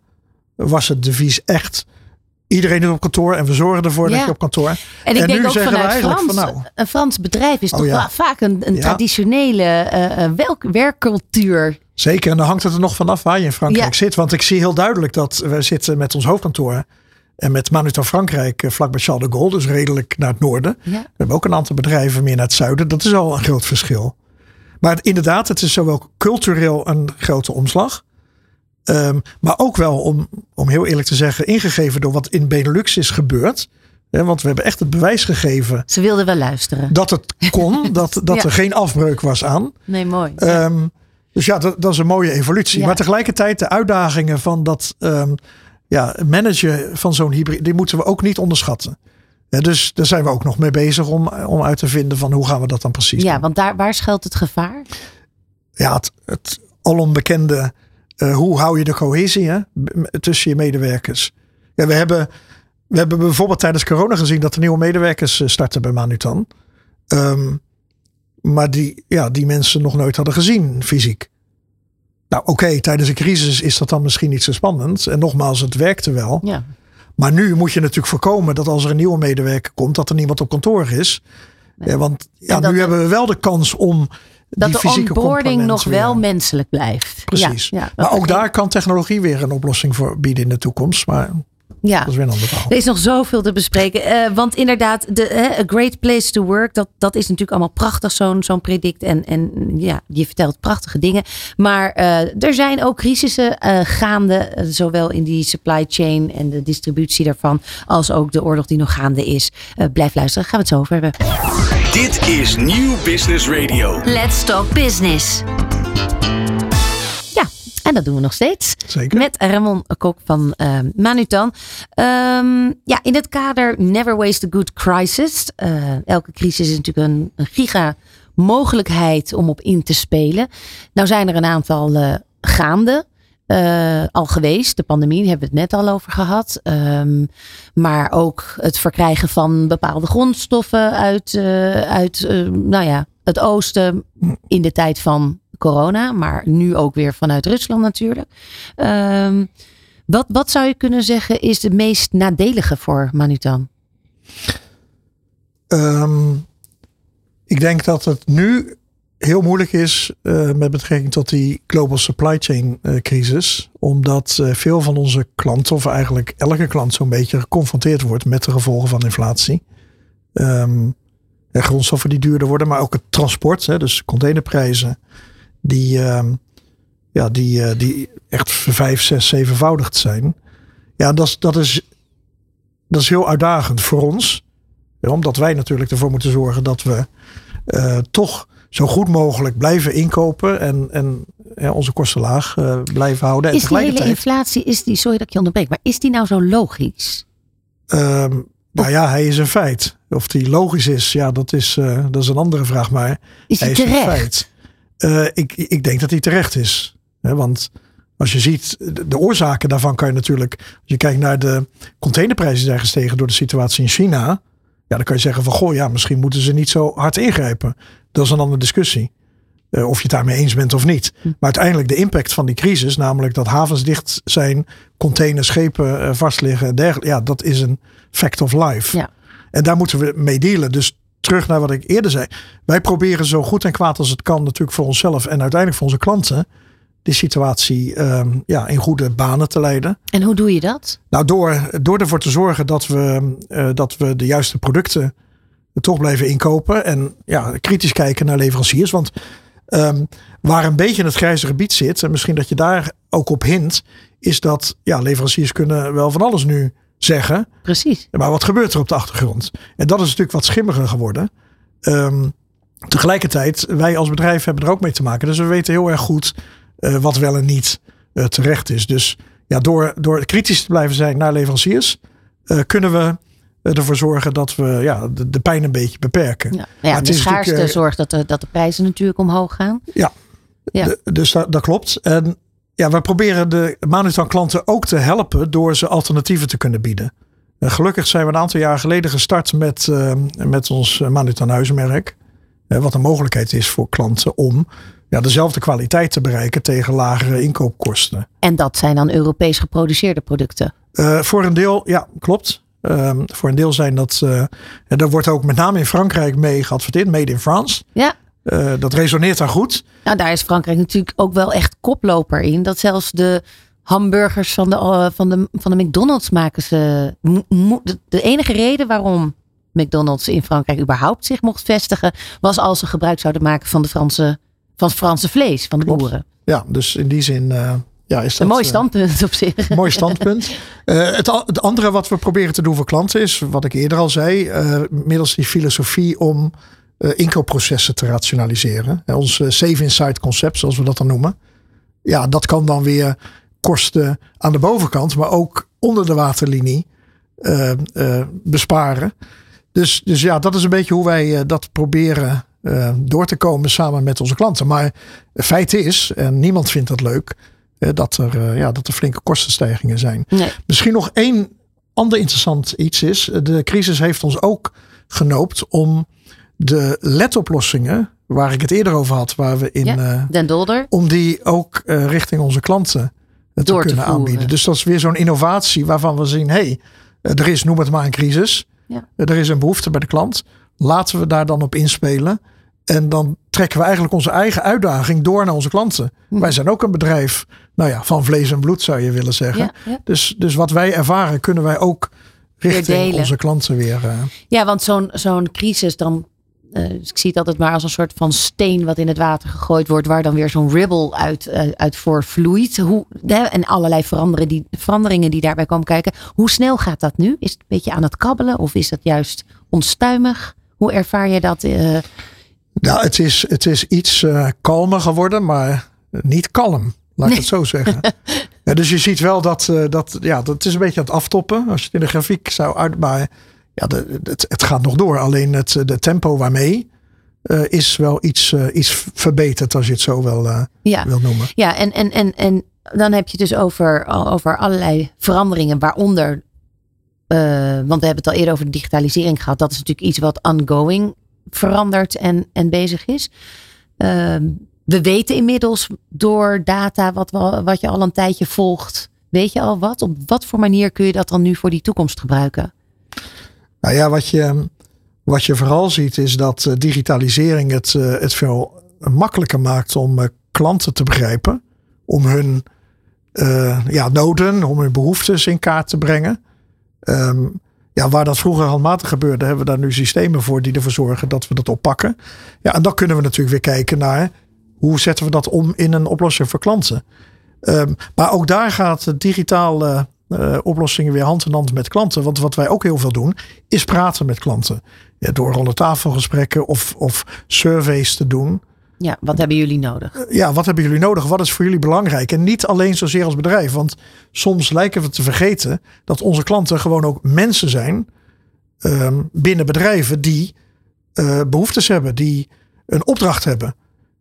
was het devies echt. Iedereen is op kantoor en we zorgen ervoor ja. dat je op kantoor. En ik en denk nu ook zeggen vanuit Frans, van nou. een Frans bedrijf is Oh, toch ja. vaak een, een Ja. traditionele uh, werkcultuur. Zeker, en dan hangt het er nog vanaf waar je in Frankrijk zit. Want ik zie heel duidelijk dat we zitten met ons hoofdkantoor. En met Manutan Frankrijk, eh, vlakbij Charles de Gaulle, dus redelijk naar het noorden. We hebben ook een aantal bedrijven meer naar het zuiden. Dat is al een groot verschil. Maar het- inderdaad, het is zowel cultureel een grote omslag. Ehm, maar ook wel, om, om heel eerlijk te zeggen, ingegeven door wat in Benelux is gebeurd. Hè, want we hebben echt het bewijs gegeven Ze wilden wel luisteren. dat het kon. dat dat Ja. er geen afbreuk was aan. Nee, mooi. Ehm, dus ja, dat, dat is een mooie evolutie. Ja. Maar tegelijkertijd de uitdagingen van dat ehm, ja, managen van zo'n hybride, die moeten we ook niet onderschatten. Ja, dus daar zijn we ook nog mee bezig om, om uit te vinden van hoe gaan we dat dan precies ja, doen. want daar, waar schuilt het gevaar? Ja, het, het alombekende, uh, hoe hou je de cohesie hè, tussen je medewerkers. Ja, we, hebben, we hebben bijvoorbeeld tijdens corona gezien dat er nieuwe medewerkers eh, starten bij Manutan. Ehm, maar die, ja, die mensen nog nooit hadden gezien fysiek. Nou oké, tijdens een crisis is dat dan misschien niet zo spannend. En nogmaals, het werkte wel. Ja. Maar nu moet je natuurlijk voorkomen dat als er een nieuwe medewerker komt, dat er niemand op kantoor is. Ja, want ja, nu hebben we wel de kans om Dat de onboarding nog weer- wel menselijk blijft. Precies. Ja, ja. Maar ook daar kan technologie weer een oplossing voor bieden in de toekomst. Maar Ja. Dat is weer een ander verhaal. Er is nog zoveel te bespreken. Eh, want inderdaad, de, hè, a great place to work, dat, dat is natuurlijk allemaal prachtig, zo'n zo'n predict. En, en ja, je vertelt prachtige dingen. Maar eh, er zijn ook crisissen eh, gaande, zowel in die supply chain en de distributie daarvan, als ook de oorlog die nog gaande is. Eh, blijf luisteren, gaan we het zo over hebben. Dit is Nieuw Business Radio. Let's Talk Business. En dat doen we nog steeds. Zeker. Met Ramon Kok van eh, Manutan. Ehm, ja, in het kader Never Waste a Good Crisis. eh, elke crisis is natuurlijk een, een giga mogelijkheid om op in te spelen. Nou zijn er een aantal eh, gaande. eh, al geweest. De pandemie daar hebben we het net al over gehad. Ehm, maar ook het verkrijgen van bepaalde grondstoffen uit, uit nou ja, het oosten in de tijd van corona. Maar nu ook weer vanuit Rusland natuurlijk. Ehm, wat, wat zou je kunnen zeggen is de meest nadelige voor Manutan? Ehm, ik denk dat het nu heel moeilijk is eh, met betrekking tot die global supply chain eh, crisis. Omdat eh, veel van onze klanten, of eigenlijk elke klant zo'n beetje geconfronteerd wordt met de gevolgen van inflatie. Ehm, en grondstoffen die duurder worden, maar ook het transport, hè, dus containerprijzen, die, ehm, ja, die, eh, die echt vijf, zes, zevenvoudigd zijn. Ja, dat is, dat is, dat is heel uitdagend voor ons. Omdat wij natuurlijk ervoor moeten zorgen dat we eh, toch zo goed mogelijk blijven inkopen en, en ja, onze kosten laag eh, blijven houden. En Is die hele inflatie, is die, sorry dat ik je onderbreek, maar is die nou zo logisch? ehm, nou ja, hij is een feit. Of die logisch is, ja, dat is, dat is een andere vraag. Maar Is hij is een feit. Eh, ik, ik denk dat hij terecht is. Hè, want als je ziet, de, de oorzaken daarvan kan je natuurlijk. Als je kijkt naar de containerprijzen die zijn gestegen door de situatie in China. Ja, dan kan je zeggen van goh, ja, misschien moeten ze niet zo hard ingrijpen. Dat is een andere discussie. Eh, of je het daarmee eens bent of niet. Hm. Maar uiteindelijk de impact van die crisis, namelijk dat havens dicht zijn, containers, schepen eh, vastliggen en dergelijke. Ja, dat is een fact of life. Ja. En daar moeten we mee dealen. Dus terug naar wat ik eerder zei. Wij proberen zo goed en kwaad als het kan, natuurlijk voor onszelf en uiteindelijk voor onze klanten, die situatie ehm, ja, in goede banen te leiden. En hoe doe je dat? Nou, door, door ervoor te zorgen dat we, eh, dat we de juiste producten toch blijven inkopen. En ja, kritisch kijken naar leveranciers. Want ehm, waar een beetje het grijze gebied zit, en misschien dat je daar ook op hint, is dat ja, leveranciers kunnen wel van alles nu zeggen. Precies. Maar wat gebeurt er op de achtergrond? En dat is natuurlijk wat schimmiger geworden. Ehm, tegelijkertijd, wij als bedrijf hebben er ook mee te maken. Dus we weten heel erg goed eh, wat wel en niet eh, terecht is. Dus ja, door, door kritisch te blijven zijn naar leveranciers, eh, kunnen we ervoor zorgen dat we ja, de, de pijn een beetje beperken. Ja, ja het de is schaarste zorgt dat de, dat de prijzen natuurlijk omhoog gaan. Ja. De- dus dat, dat klopt. En ja, we proberen de Manutan klanten ook te helpen door ze alternatieven te kunnen bieden. En gelukkig zijn we een aantal jaar geleden gestart met, eh, met ons Manutan huismerk. Eh, wat een mogelijkheid is voor klanten om ja, dezelfde kwaliteit te bereiken tegen lagere inkoopkosten. En dat zijn dan Europees geproduceerde producten. Eh, voor een deel, ja, klopt. Ehm, voor een deel zijn dat. eh en daar wordt ook met name in Frankrijk mee geadverteerd, made in France. Ja. Eh, dat resoneert daar goed. Nou, daar is Frankrijk natuurlijk ook wel echt koploper in. Dat zelfs de hamburgers van de, eh, van de, van de McDonald's maken ze. de, de enige reden waarom McDonald's in Frankrijk überhaupt zich mocht vestigen, was als ze gebruik zouden maken van de Franse, van het Franse vlees van de Klopt. boeren. Ja, dus in die zin eh, ja, is dat Een mooi standpunt op zich. Mooi standpunt. Het, het andere wat we proberen te doen voor klanten is, wat ik eerder al zei, eh, middels die filosofie om inkoopprocessen te rationaliseren. Eh, ons eh, Save Inside concept, zoals we dat dan noemen. Ja, dat kan dan weer kosten aan de bovenkant, maar ook onder de waterlinie eh, eh, besparen. Dus, dus ja, dat is een beetje hoe wij eh, dat proberen eh, door te komen samen met onze klanten. Maar feit is, en niemand vindt dat leuk, eh, dat, er, eh, ja, dat er flinke kostenstijgingen zijn. Nee. Misschien nog één ander interessant iets is. De crisis heeft ons ook genoopt om de LED-oplossingen, waar ik het eerder over had, waar we in, Ja. eh, Den Dolder. om die ook eh, richting onze klanten eh, te Door kunnen aanbieden. Dus dat is weer zo'n innovatie waarvan we zien, hey, er is, noem het maar een crisis. Ja. Er is een behoefte bij de klant. Laten we daar dan op inspelen. En dan trekken we eigenlijk onze eigen uitdaging door naar onze klanten. Mhm. Wij zijn ook een bedrijf nou ja, van vlees en bloed zou je willen zeggen. Ja, ja. Dus, dus wat wij ervaren kunnen wij ook richting onze klanten weer. Ja, want zo'n zo'n crisis dan. Eh, dus ik zie het altijd maar als een soort van steen wat in het water gegooid wordt, waar dan weer zo'n ribble uit, eh, uit voor vloeit. Hoe, hè, en allerlei veranderen die, veranderingen die daarbij komen kijken. Hoe snel gaat dat nu? Is het een beetje aan het kabbelen of is dat juist onstuimig? Hoe ervaar je dat? eh, Nou, het is, het is iets kalmer geworden, maar niet kalm. Laat ik het zo zeggen. Ja, dus je ziet wel dat, dat, ja, dat is een beetje aan het aftoppen. Als je het in de grafiek zou uit. Ja, de, het, het gaat nog door. Alleen het de tempo waarmee eh, is wel iets, eh, iets verbeterd, als je het zo wel eh, ja. wil noemen. Ja, en, en, en, en dan heb je het dus over, over allerlei veranderingen, waaronder, eh, want we hebben het al eerder over de digitalisering gehad. Dat is natuurlijk iets wat ongoing verandert en, en bezig is. Ehm, we weten inmiddels door data wat, we, wat je al een tijdje volgt. Weet je al wat? Op wat voor manier kun je dat dan nu voor die toekomst gebruiken? Nou ja, wat je, wat je vooral ziet is dat eh, digitalisering het, eh, het veel makkelijker maakt om eh, klanten te begrijpen. Om hun ja, noden, om hun behoeftes in kaart te brengen. Ehm, ja, waar dat vroeger handmatig gebeurde, hebben we daar nu systemen voor die ervoor zorgen dat we dat oppakken. Ja, en dan kunnen we natuurlijk weer kijken naar hoe zetten we dat om in een oplossing voor klanten. Ehm, maar ook daar gaat de digitale eh, oplossingen weer hand in hand met klanten. Want wat wij ook heel veel doen, is praten met klanten. Ja, door rondetafelgesprekken of, of surveys te doen. Ja, wat hebben jullie nodig? Ja, wat hebben jullie nodig? Wat is voor jullie belangrijk? En niet alleen zozeer als bedrijf. Want soms lijken we te vergeten dat onze klanten gewoon ook mensen zijn ehm, binnen bedrijven die eh, behoeftes hebben, die een opdracht hebben.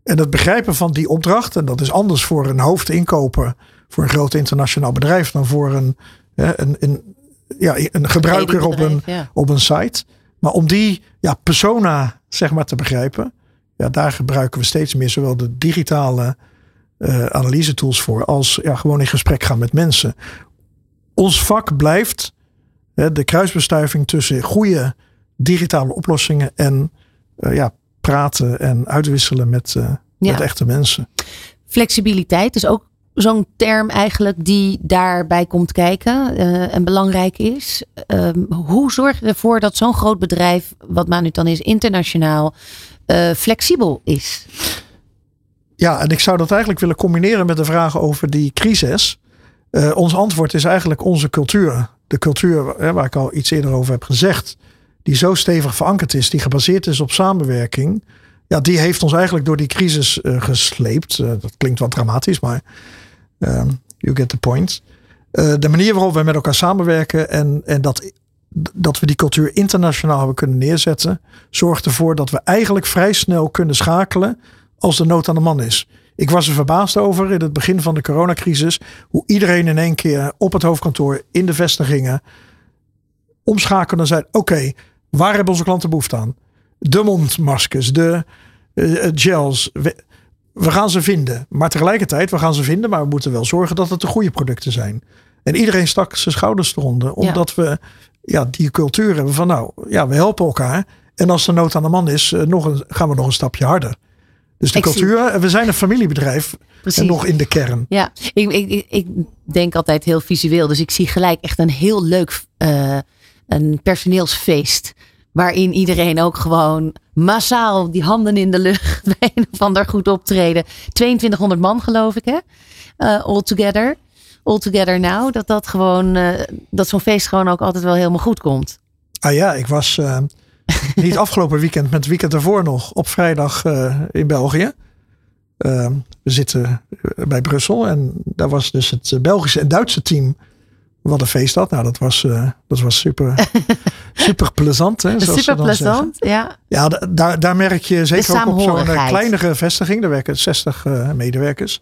En het begrijpen van die opdracht, en dat is anders voor een hoofdinkoper, voor een groot internationaal bedrijf, dan voor een, hè, een, een, ja, een gebruiker op een, Ja. op een site. Maar om die ja, persona zeg maar te begrijpen, ja, daar gebruiken we steeds meer zowel de digitale eh analyse tools voor als ja, gewoon in gesprek gaan met mensen. Ons vak blijft hè, de kruisbestuiving tussen goede digitale oplossingen en eh, ja, praten en uitwisselen met, eh, Ja. met echte mensen. Flexibiliteit is ook zo'n term eigenlijk die daarbij komt kijken eh, en belangrijk is. Ehm, hoe zorg je ervoor dat zo'n groot bedrijf, wat Manutan is, internationaal eh, flexibel is? Ja, en ik zou dat eigenlijk willen combineren met de vraag over die crisis. Eh, ons antwoord is eigenlijk onze cultuur. De cultuur hè, waar ik al iets eerder over heb gezegd. Die zo stevig verankerd is, die gebaseerd is op samenwerking. Ja, die heeft ons eigenlijk door die crisis gesleept. Dat klinkt wat dramatisch, maar ehm, you get the point. Eh, de manier waarop we met elkaar samenwerken en, en dat, dat we die cultuur internationaal hebben kunnen neerzetten, zorgt ervoor dat we eigenlijk vrij snel kunnen schakelen als de nood aan de man is. Ik was er verbaasd over in het begin van de coronacrisis. Hoe iedereen in één keer op het hoofdkantoor in de vestigingen omschakelde en zei: Oké, waar hebben onze klanten behoefte aan? De mondmaskers, de eh, gels. We, we gaan ze vinden. Maar tegelijkertijd, we gaan ze vinden, maar we moeten wel zorgen dat het de goede producten zijn. En iedereen stak zijn schouders eronder, omdat we ja, die cultuur hebben van nou, ja, we helpen elkaar. En als de nood aan de man is, eh, nog een, gaan we nog een stapje harder. Dus de Ik zie- cultuur, we zijn een familiebedrijf Precies. en nog in de kern. Ja, ik, ik, ik- denk altijd heel visueel. Dus ik zie gelijk echt een heel leuk eh, een personeelsfeest. Waarin iedereen ook gewoon massaal die handen in de lucht bij een of ander goed optreden. 2200 man geloof ik hè? Eh, all together. All together now. Dat dat gewoon, eh, dat zo'n feest gewoon ook altijd wel helemaal goed komt. Ah ja, ik was eh, niet afgelopen weekend, met het weekend ervoor nog, op vrijdag in België. Eh, we zitten bij Brussel en daar was dus het Belgische en Duitse team wat een feest had. Nou, dat was, eh, dat was super, super plezant. Hè, Super plezant. Ja. Ja, da- daar, daar merk je zeker ook op zo'n eh, kleinere vestiging. Daar werken 60 eh, medewerkers.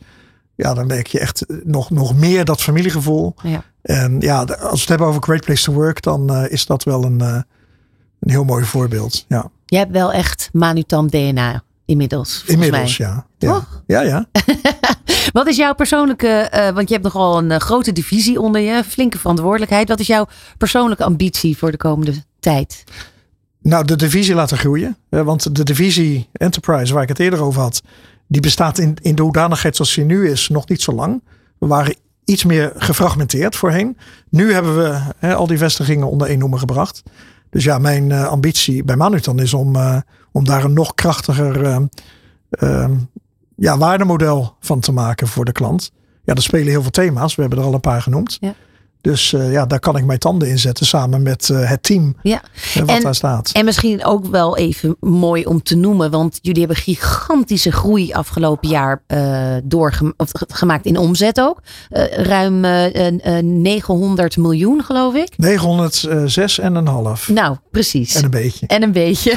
Ja, dan merk je echt nog, nog meer dat familiegevoel. Ja. En ja, als we het hebben over Great Place to Work, dan is dat wel een, een heel mooi voorbeeld. Ja, Je hebt wel echt Manutan DNA inmiddels. inmiddels, mij. ja. ja. Toch? Ja, ja. Wat is jouw persoonlijke, eh, want je hebt nogal een eh, grote divisie onder je, flinke verantwoordelijkheid. Wat is jouw persoonlijke ambitie voor de komende tijd? Nou, de divisie laten groeien. hè, want de divisie Enterprise, waar ik het eerder over had, die bestaat in, in de hoedanigheid zoals die nu is nog niet zo lang. We waren iets meer gefragmenteerd voorheen. Nu hebben we hè, al die vestigingen onder één noemer gebracht. Dus ja, mijn uh, ambitie bij Manutan is om, om daar een nog krachtiger uh, ja, waardemodel van te maken voor de klant. Ja, er spelen heel veel thema's. We hebben er al een paar genoemd. Ja. Dus uh, ja, daar kan ik mijn tanden in zetten samen met uh, het team ja. Uh, wat en, daar staat. En misschien ook wel even mooi om te noemen, want jullie hebben gigantische groei afgelopen jaar doorgemaakt in omzet ook. ruim 900 miljoen, geloof ik. 906 en een half. Nou, precies. En een beetje. En een beetje.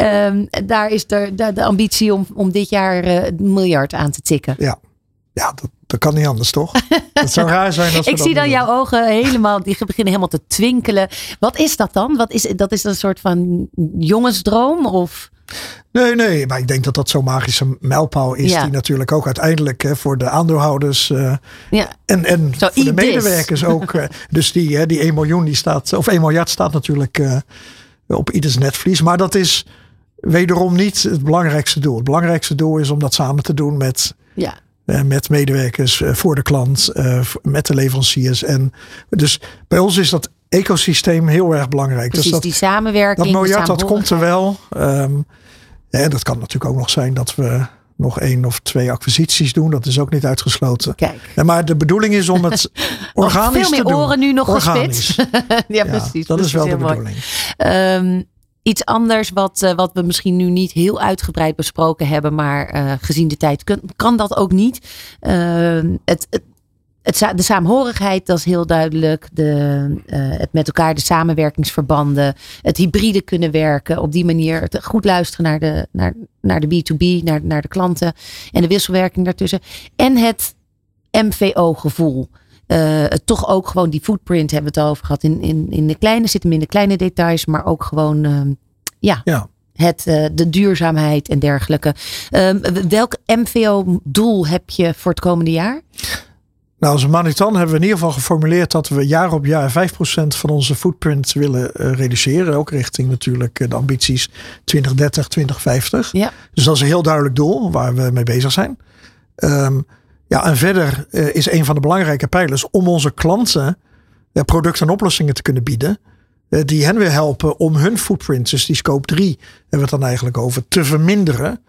um, daar is de, de ambitie om, om dit jaar miljard aan te tikken. Ja. Ja, dat, dat kan niet anders, toch? Het zou raar zijn als Ik zie dan jouw ogen helemaal, die beginnen helemaal te twinkelen. Wat is dat dan? Wat is, dat is een soort van jongensdroom? Of? Nee, nee, maar ik denk dat dat zo'n magische mijlpaal is. Ja. Die natuurlijk ook uiteindelijk hè, voor de aandeelhouders uh, ja. en, en Zo voor de medewerkers ook. Uh, dus die, hè, die 1 miljoen die staat, of 1 miljard staat natuurlijk uh, op ieders netvlies. Maar dat is wederom niet het belangrijkste doel. Het belangrijkste doel is om dat samen te doen met ja. Uh, met medewerkers uh, voor de klant, uh, met de leveranciers. En dus bij ons is dat ecosysteem heel erg belangrijk. Precies, dus dat, die samenwerking. Dat miljard, dat komt er wel. Um, en dat kan natuurlijk ook nog zijn dat we nog één of twee acquisities doen. Dat is ook niet uitgesloten. Kijk. Ja, maar de bedoeling is om het organisch veel meer te doen. oren nu nog organisch. gespitst. ja, Ja, precies. dat is wel de bedoeling. Um, iets anders wat, uh, wat we misschien nu niet heel uitgebreid besproken hebben, maar uh, gezien de tijd kan, dat ook niet. Uh, het, het, de saamhorigheid, dat is heel duidelijk. De, uh, het met elkaar, de samenwerkingsverbanden, het hybride kunnen werken, op die manier goed luisteren naar de, naar, naar de B2B, naar, naar de klanten en de wisselwerking daartussen. En het MVO-gevoel. Uh, toch ook gewoon die footprint hebben we het over gehad. In, in, in de kleine zitten in de kleine details, maar ook gewoon uh, ja, Ja. het, uh, de duurzaamheid en dergelijke. Um, welk MVO-doel heb je voor het komende jaar? Nou, als Manutan hebben we in ieder geval geformuleerd dat we jaar op jaar 5% van onze footprint willen uh, reduceren. Ook richting natuurlijk uh, de ambities 2030, 2050. Ja. Dus dat is een heel duidelijk doel waar we mee bezig zijn. Um, ja, en verder uh, is een van de belangrijke pijlers om onze klanten uh, producten en oplossingen te kunnen bieden. Uh, die hen weer helpen om hun footprint, dus die scope 3 hebben we het dan eigenlijk over, te verminderen.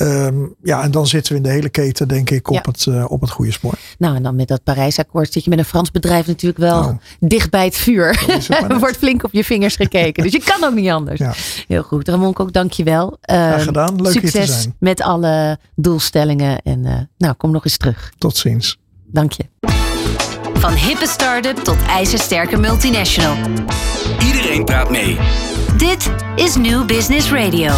Um, ja, en dan zitten we in de hele keten, denk ik, op, Ja. het, uh, op het goede spoor. Nou, en dan met dat Parijsakkoord zit je met een Frans bedrijf natuurlijk wel Nou. dicht bij het vuur. Er wordt flink op je vingers gekeken. dus je kan ook niet anders. Ja. Heel goed. Ramon, ook dank je wel. Graag gedaan. Leuk hier te succes zijn. met alle doelstellingen. En uh, nou, kom nog eens terug. Tot ziens. Dank je. Van hippe start-up tot ijzersterke multinational. Iedereen praat mee. Dit is New Business Radio.